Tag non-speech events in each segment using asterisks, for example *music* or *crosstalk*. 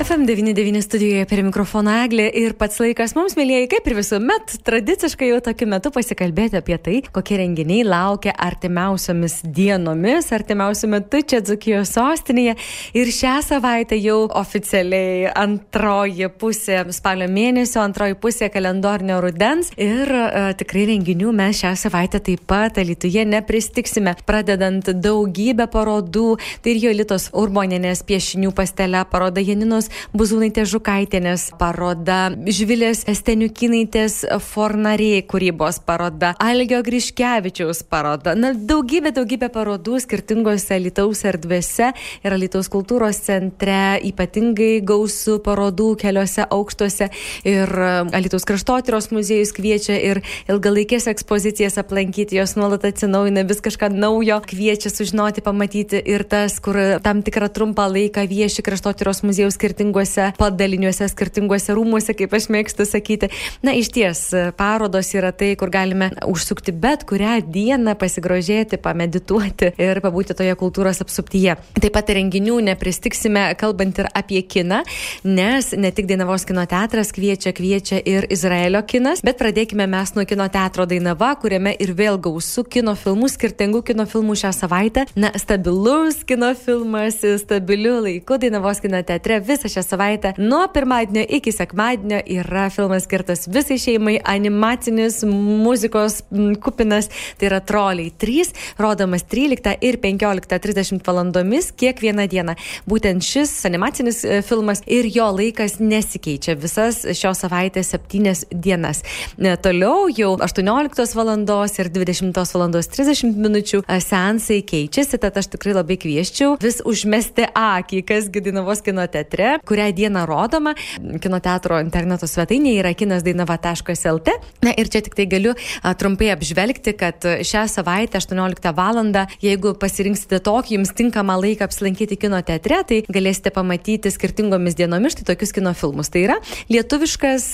FM99 studijoje per mikrofoną Eglė ir pats laikas mums, mėlyjeji, kaip ir visuomet, tradiciškai jau tokiu metu pasikalbėti apie tai, kokie renginiai laukia artimiausiomis dienomis, artimiausiu metu čia Dzukijos sostinėje. Ir šią savaitę jau oficialiai antroji pusė spalio mėnesio, antroji pusė kalendorinio rudens. Ir uh, tikrai renginių mes šią savaitę taip pat Lietuvoje nepristiksime, pradedant daugybę parodų. Tai ir Jolitos Urboninės piešinių pastelė paroda Janinos Buzūnaitės Žukaitėnės paroda, Žvilės Steniukinaitės Fornariai kūrybos paroda, Algio Griškevičiaus paroda. Na, daugybė, daugybė parodų skirtingose Lietuvos erdvėse ir Lietuvos kultūros centre, ypatingai gausų parodų keliose aukštuose ir Lietuvos kraštotyros muziejus kviečia ir ilgalaikės ekspozicijas aplankyti, jos nuolat atsinaujina, vis kažką naujo kviečia sužinoti, pamatyti ir tas, kur tam tikrą trumpą laiką vieši kraštotyros muziejus skirtingai skirtinguose padaliniuose, skirtinguose rūmuose, kaip aš mėgstu sakyti. Na, iš ties, parodos yra tai, kur galime užsukti bet kurią dieną, pasigrožėti, pamedituoti ir pabūti toje kultūros apsuptyje. Taip pat renginių nepristiksime, kalbant ir apie kiną, nes ne tik Dainavos kino teatras kviečia, kviečia ir Izraelio kinas, bet pradėkime mes nuo kino teatro Dainava, kuriame ir vėl gausų kino filmų, skirtingų kino filmų šią savaitę. Na, stabilus kino filmas, stabiliu laiku Dainavos kino teatre visą šią savaitę. Nuo pirmadienio iki sekmadienio yra filmas skirtas visai šeimai, animacinis, muzikos kupinas, tai yra troliai 3, rodomas 13 ir 15.30 valandomis kiekvieną dieną. Būtent šis animacinis e, filmas ir jo laikas nesikeičia visas šios savaitės septynias dienas. E, toliau jau 18 valandos ir 20 valandos 30 minučių e, sensai keičiasi, tad aš tikrai labai kvieščiau vis užmesti akį, kas Gidinavos kino teatre kurią dieną rodoma. Kino teatro interneto svetainėje yra kinasdainava.lt. Na ir čia tik tai galiu trumpai apžvelgti, kad šią savaitę 18 val. jeigu pasirinksite tokį jums tinkamą laiką apsilankyti kino teatre, tai galėsite pamatyti skirtingomis dienomis štai tokius kino filmus. Tai yra lietuviškas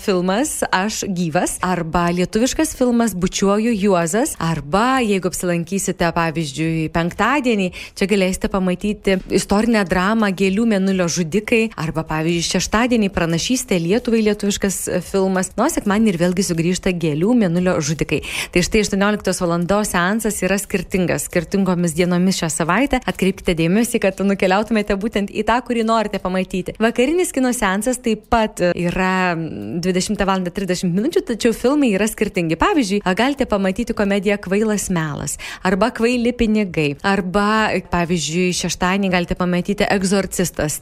filmas Aš gyvas arba lietuviškas filmas Bučiuoju Juozas arba jeigu apsilankysite pavyzdžiui penktadienį, čia galėsite pamatyti istorinę dramą Gėlių mėnulio žudikai arba pavyzdžiui šeštadienį pranašystė Lietuvai lietuviškas filmas, nuo sekmadienį ir vėlgi sugrįžta Gėlių mėnulio žudikai. Tai štai 18 val. seansas yra skirtingas, skirtingomis dienomis šią savaitę. Atkreipkite dėmesį, kad nukeliautumėte būtent į tą, kurį norite pamatyti. Vakarinis kino seansas taip pat yra 20 val. 30 min. tačiau filmai yra skirtingi. Pavyzdžiui, galite pamatyti komediją Kvailas melas arba Kvaili pinigai arba, pavyzdžiui, šeštadienį galite pamatyti Egzorcistas,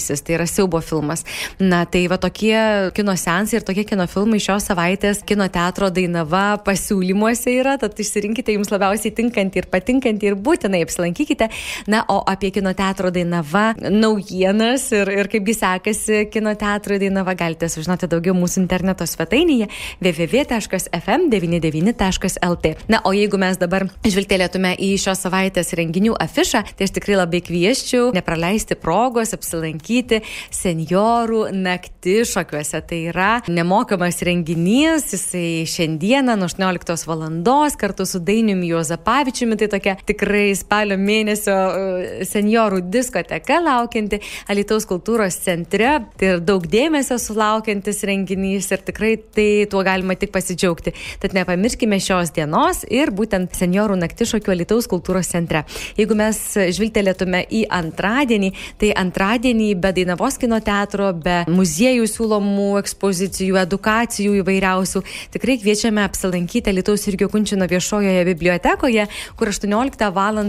tikintysis, tai yra siaubo filmas. Na, tai va tokie kino sensai ir tokie kino filmai šios savaitės kino teatro Dainava pasiūlymuose yra, tad išsirinkite jums labiausiai tinkantį ir patinkantį ir būtinai apsilankykite. Na, o apie kino teatro Dainava naujienas ir, ir kaipgi sekasi kino teatro Dainava galite sužinoti daugiau mūsų interneto svetainėje www.fm99.lt. Na, o jeigu mes dabar žvilgtelėtume į šios savaitės renginių afišą, tai aš tikrai labai kvieščiau nepraleisti progos apsilankyti senjorų naktišokiuose. Tai yra nemokamas renginys, jisai šiandieną nuo 18 val. kartu su Dainiumi Juozapavičiumi, tai tokia tikrai spalio mėnesio e, senjorų diskoteka laukianti Alitaus kultūros centre. Tai ir daug dėmesio sulaukiantis renginys ir tikrai tai tuo galima tik pasidžiaugti. Tad nepamirškime šios dienos ir būtent senjorų naktišokių Alitaus kultūros centre. Jeigu mes žvilgtelėtume į antradienį, tai antradienį be Dainavos kino teatro, be muziejų siūlomų ekspozicijų, edukacijų įvairiausių, tikrai kviečiame apsilankyti Lietuvos irgi Kunčino viešojoje bibliotekoje, kur 18 val.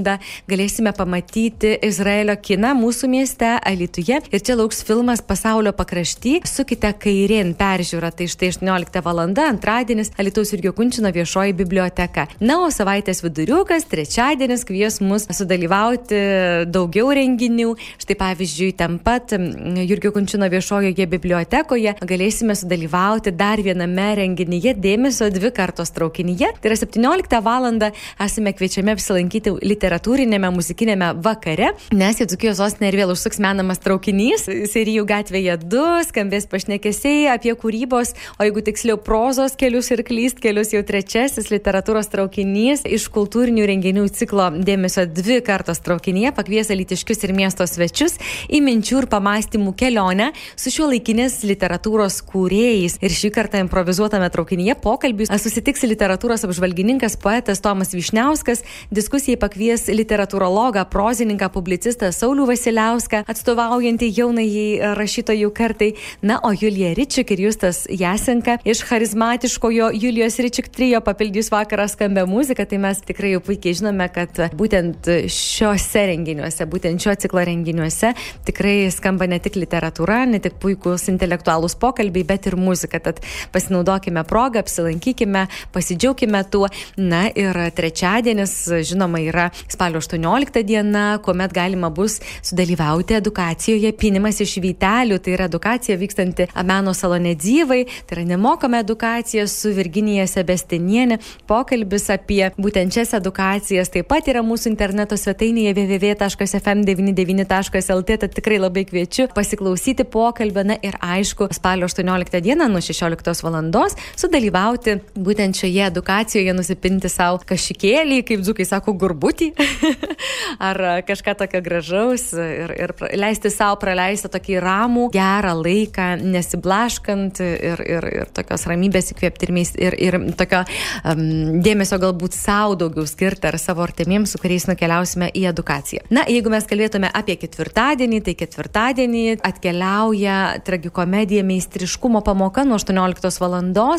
galėsime pamatyti Izraelio kiną mūsų mieste Alituje. Ir čia lauks filmas Pasaulio pakrašty, sukite kairien peržiūrą, tai štai 18 val. antradienis Lietuvos irgi Kunčino viešoji biblioteka. Na, o savaitės viduriukas, trečiadienis kvies mus sudalyvauti daugiau renginių. Štai pavyzdžiui, ten pat pat Jurgio Kunčino viešojoje bibliotekoje galėsime sudalyvauti dar viename renginyje dėmesio dvi kartos traukinyje. Tai yra 17 val. esame kviečiami apsilankyti literatūrinėme muzikinėme vakare, nes į Dzukijos sostinę ir vėl užsuks menamas traukinys. Serijų gatvėje 2 skambės pašnekesiai apie kūrybos, o jeigu tiksliau prozos kelius ir klyst kelius jau trečiasis literatūros traukinys iš kultūrinių renginių ciklo dėmesio dvi kartos traukinyje pakvies alitiškius ir miesto svečius į minčių ir pamastymų kelionę su šiuo laikinės literatūros kūrėjais. Ir šį kartą improvizuotame traukinyje pokalbį susitiks literatūros apžvalgininkas poetas Tomas Višniauskas, diskusijai pakvies literatūrologą, prozininką, publicistą Saulių Vasiliauską, atstovaujantį jaunai rašytojų kartai, na, o Julija Ričik ir Justas Jasenka iš charizmatiškojo Julijos Ričik trijo papildys vakarą skambę muziką, tai mes tikrai jau puikiai žinome, kad būtent šiuose renginiuose, būtent šio ciklo renginiuose tikrai skamba ne tik literatūra, ne tik puikūs intelektualūs pokalbiai, bet ir muzika. Tad pasinaudokime progą, apsilankykime, pasidžiaugime tuo. Na ir trečiadienis, žinoma, yra spalio 18 diena, kuomet galima bus sudalyvauti edukacijoje Pinimas iš Vytelių. Tai yra edukacija vykstanti Ameno salone Dzyvai, tai yra nemokama edukacija su Virginija Sebestinienė. Pokalbis apie būtent šias edukacijas taip pat yra mūsų interneto svetainėje www.fm99.lt, tad tikrai labai kviečiu pasiklausyti pokalbio, na ir aišku, spalio 18 dieną nuo 16 val. sudalyvauti būtent šioje edukacijoje, nusipinti savo kažkėlį, kaip dzukai sako, gurbutį, *laughs* ar kažką tokio gražaus ir, ir leisti savo praleisti tokį ramų, gerą laiką, nesiblaškant ir, ir, ir tokios ramybės įkvėpti ir, ir tokio um, dėmesio galbūt savo daugiau skirti ar savo artimiems, su kuriais nukeliausime į edukaciją. Na, jeigu mes kalbėtume apie ketvirtadienį, tai ketvirtadienį atkeliauja tragikomedija meistriškumo pamoka nuo 18 val.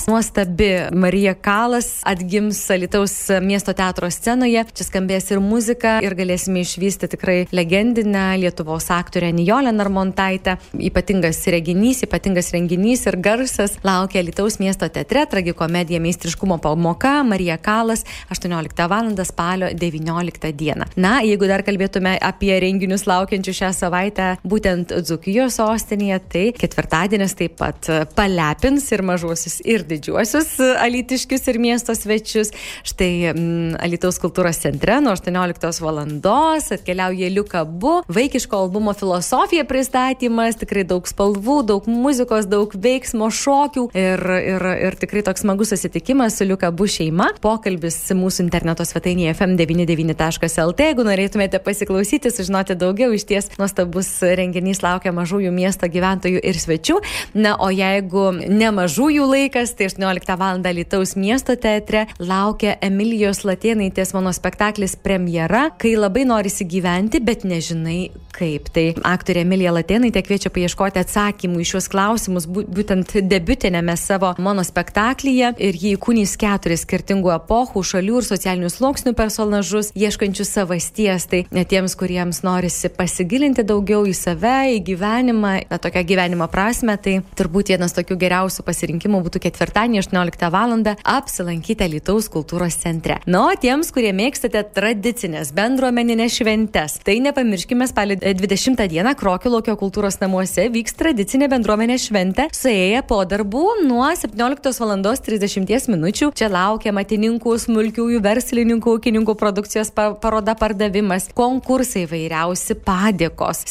Nuostabi Marija Kalas atgims Alitaus miesto teatro scenoje. Čia skambės ir muzika ir galėsime išvysti tikrai legendinę Lietuvos aktorę Nijolę Narmontaitę. Ypatingas reginys, ypatingas renginys ir garsas laukia Alitaus miesto teatre tragikomedija meistriškumo pamoka Marija Kalas 18 val. spalio 19 dieną. Na, jeigu dar kalbėtume apie renginius laukiančius šią savaitę būtent Dzukijos sostinėje, tai ketvirtadienis taip pat palepins ir mažuosius, ir didžiuosius alitiškius ir miesto svečius. Štai m, mm, Alitaus kultūros centre nuo 18 val. atkeliauja Liukabu, vaikiško albumo filosofija pristatymas, tikrai daug spalvų, daug muzikos, daug veiksmo, šokių ir, ir, ir tikrai toks smagus susitikimas su Liukabu šeima. Pokalbis mūsų interneto svetainėje fm99.lt. Jeigu norėtumėte pasiklausyti, sužinoti daugiau, iš ties nuostabus renginys laukia mažųjų miesto gyventojų ir svečių. Na, o jeigu ne mažųjų laikas, tai 18 val. Lietuvos miesto teatre laukia Emilijos Latėnaitės mano spektaklis premjera, kai labai norisi gyventi, bet nežinai kaip. Tai aktorė Emilija Latėnaitė kviečia paieškoti atsakymų į šios klausimus, būtent debiutinėme savo monospektaklyje ir jį įkūnys keturis skirtingų epochų, šalių ir socialinių sluoksnių personažus, ieškančius savasties. Tai tiems, kuriems norisi pasigilinti daugiau į save, į gyvenimą, na, tokią gyvenimo prasme, tai turbūt vienas tokių geriausių pasirinkimų būtų ketvirtadienį 18 val. apsilankyti Lietuvos kultūros centre. Na, o tiems, kurie mėgstate tradicinės bendruomeninės šventes, tai nepamirškime spalio 20 dieną Krokilaukio kultūros namuose vyks tradicinė bendruomenė šventė, suėję po darbų nuo 17 val. 30 min. Čia laukia matininkų, smulkiųjų verslininkų, ūkininkų produkcijos paroda pardavimas, konkursai vairiausi, padėkos,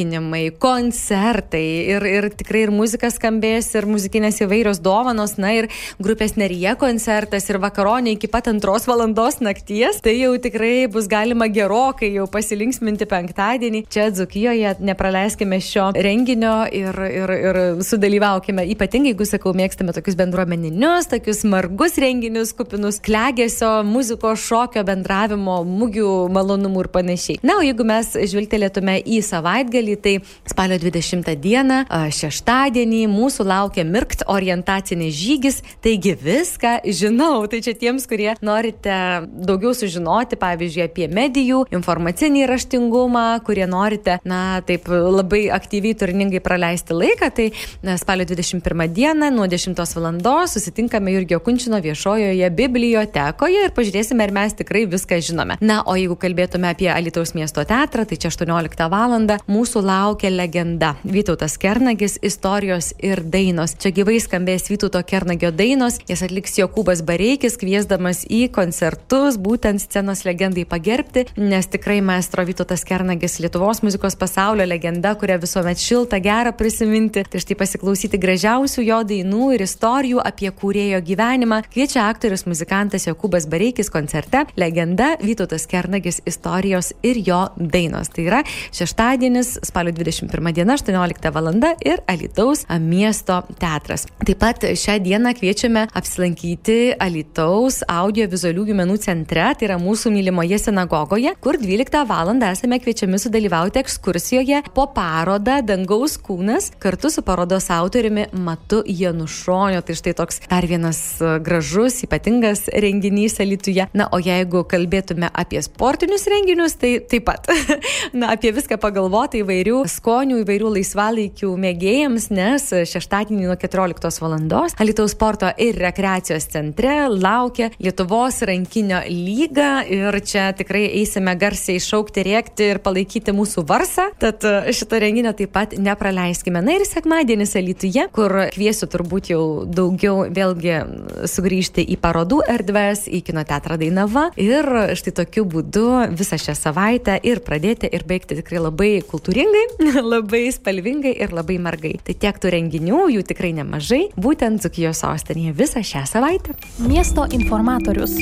sveikinimai, koncertai ir, ir tikrai ir muzika skambės, ir muzikinės įvairios dovanos, na ir grupės Nerija koncertas ir vakaronė iki pat antros valandos nakties. Tai jau tikrai bus galima gerokai jau pasilinksminti penktadienį. Čia Dzukijoje nepraleiskime šio renginio ir, ir, ir sudalyvaukime. Ypatingai, jeigu sakau, mėgstame tokius bendruomeninius, tokius margus renginius, kupinus klegėsio, muzikos, šokio, bendravimo, mugių malonumų ir panašiai. Na, o jeigu mes žvilgtelėtume į savaitgalį, tai spalio 20 dieną, šeštadienį mūsų laukia mirkt orientacinis žygis, taigi viską žinau. Tai čia tiems, kurie norite daugiau sužinoti, pavyzdžiui, apie medijų, informacinį raštingumą, kurie norite, na, taip labai aktyviai, turiningai praleisti laiką, tai na, spalio 21 dieną nuo 10 val. susitinkame Jurgio Kunčino viešojoje bibliotekoje ir pažiūrėsime, ar mes tikrai viską žinome. Na, o jeigu kalbėtume apie Alitaus miesto teatrą, tai čia 18 val. mūsų jūsų laukia legenda. Vytautas Kernagis, istorijos ir dainos. Čia gyvai skambės Vytauto Kernagio dainos, jas atliks Jokūbas Bareikis, kviesdamas į koncertus, būtent scenos legendai pagerbti, nes tikrai maestro Vytautas Kernagis Lietuvos muzikos pasaulio legenda, kurią visuomet šilta, gera prisiminti. Tai štai pasiklausyti gražiausių jo dainų ir istorijų apie kūrėjo gyvenimą kviečia aktorius muzikantas Jokūbas Bareikis koncerte Legenda Vytautas Kernagis istorijos ir jo dainos. Tai yra šeštadienis, spalio 21 diena, 18 val. ir Alitaus miesto teatras. Taip pat šią dieną kviečiame apsilankyti Alitaus audio-vizualiųjų menų centre, tai yra mūsų mylimoje sinagogoje, kur 12 val. esame kviečiami sudalyvauti ekskursijoje po parodą Dangaus kūnas kartu su parodos autoriumi Matu Janušoniu. Tai štai toks dar vienas gražus, ypatingas renginys Alituje. Na, o jeigu kalbėtume apie sportinius renginius, tai taip pat. *laughs* Na, apie viską pagalvoti įvairių skonių, įvairių laisvalaikių mėgėjams, nes šeštadienį nuo 14 val. Alitaus sporto ir rekreacijos centre laukia Lietuvos rankinio lyga ir čia tikrai eisime garsiai šaukti, rėkti ir palaikyti mūsų varsą. Tad šito renginio taip pat nepraleiskime. Na ir sekmadienis Alituje, kur kviesiu turbūt jau daugiau vėlgi sugrįžti į parodų erdves, į kino teatrą Dainava ir štai tokiu būdu visą šią savaitę ir pradėti ir baigti tikrai labai kultūringai, *laughs* labai spalvingai ir labai margai. Tai tiek tų renginių, jų tikrai nemažai, būtent Dzukijos sostinėje visą šią savaitę. Miesto informatorius.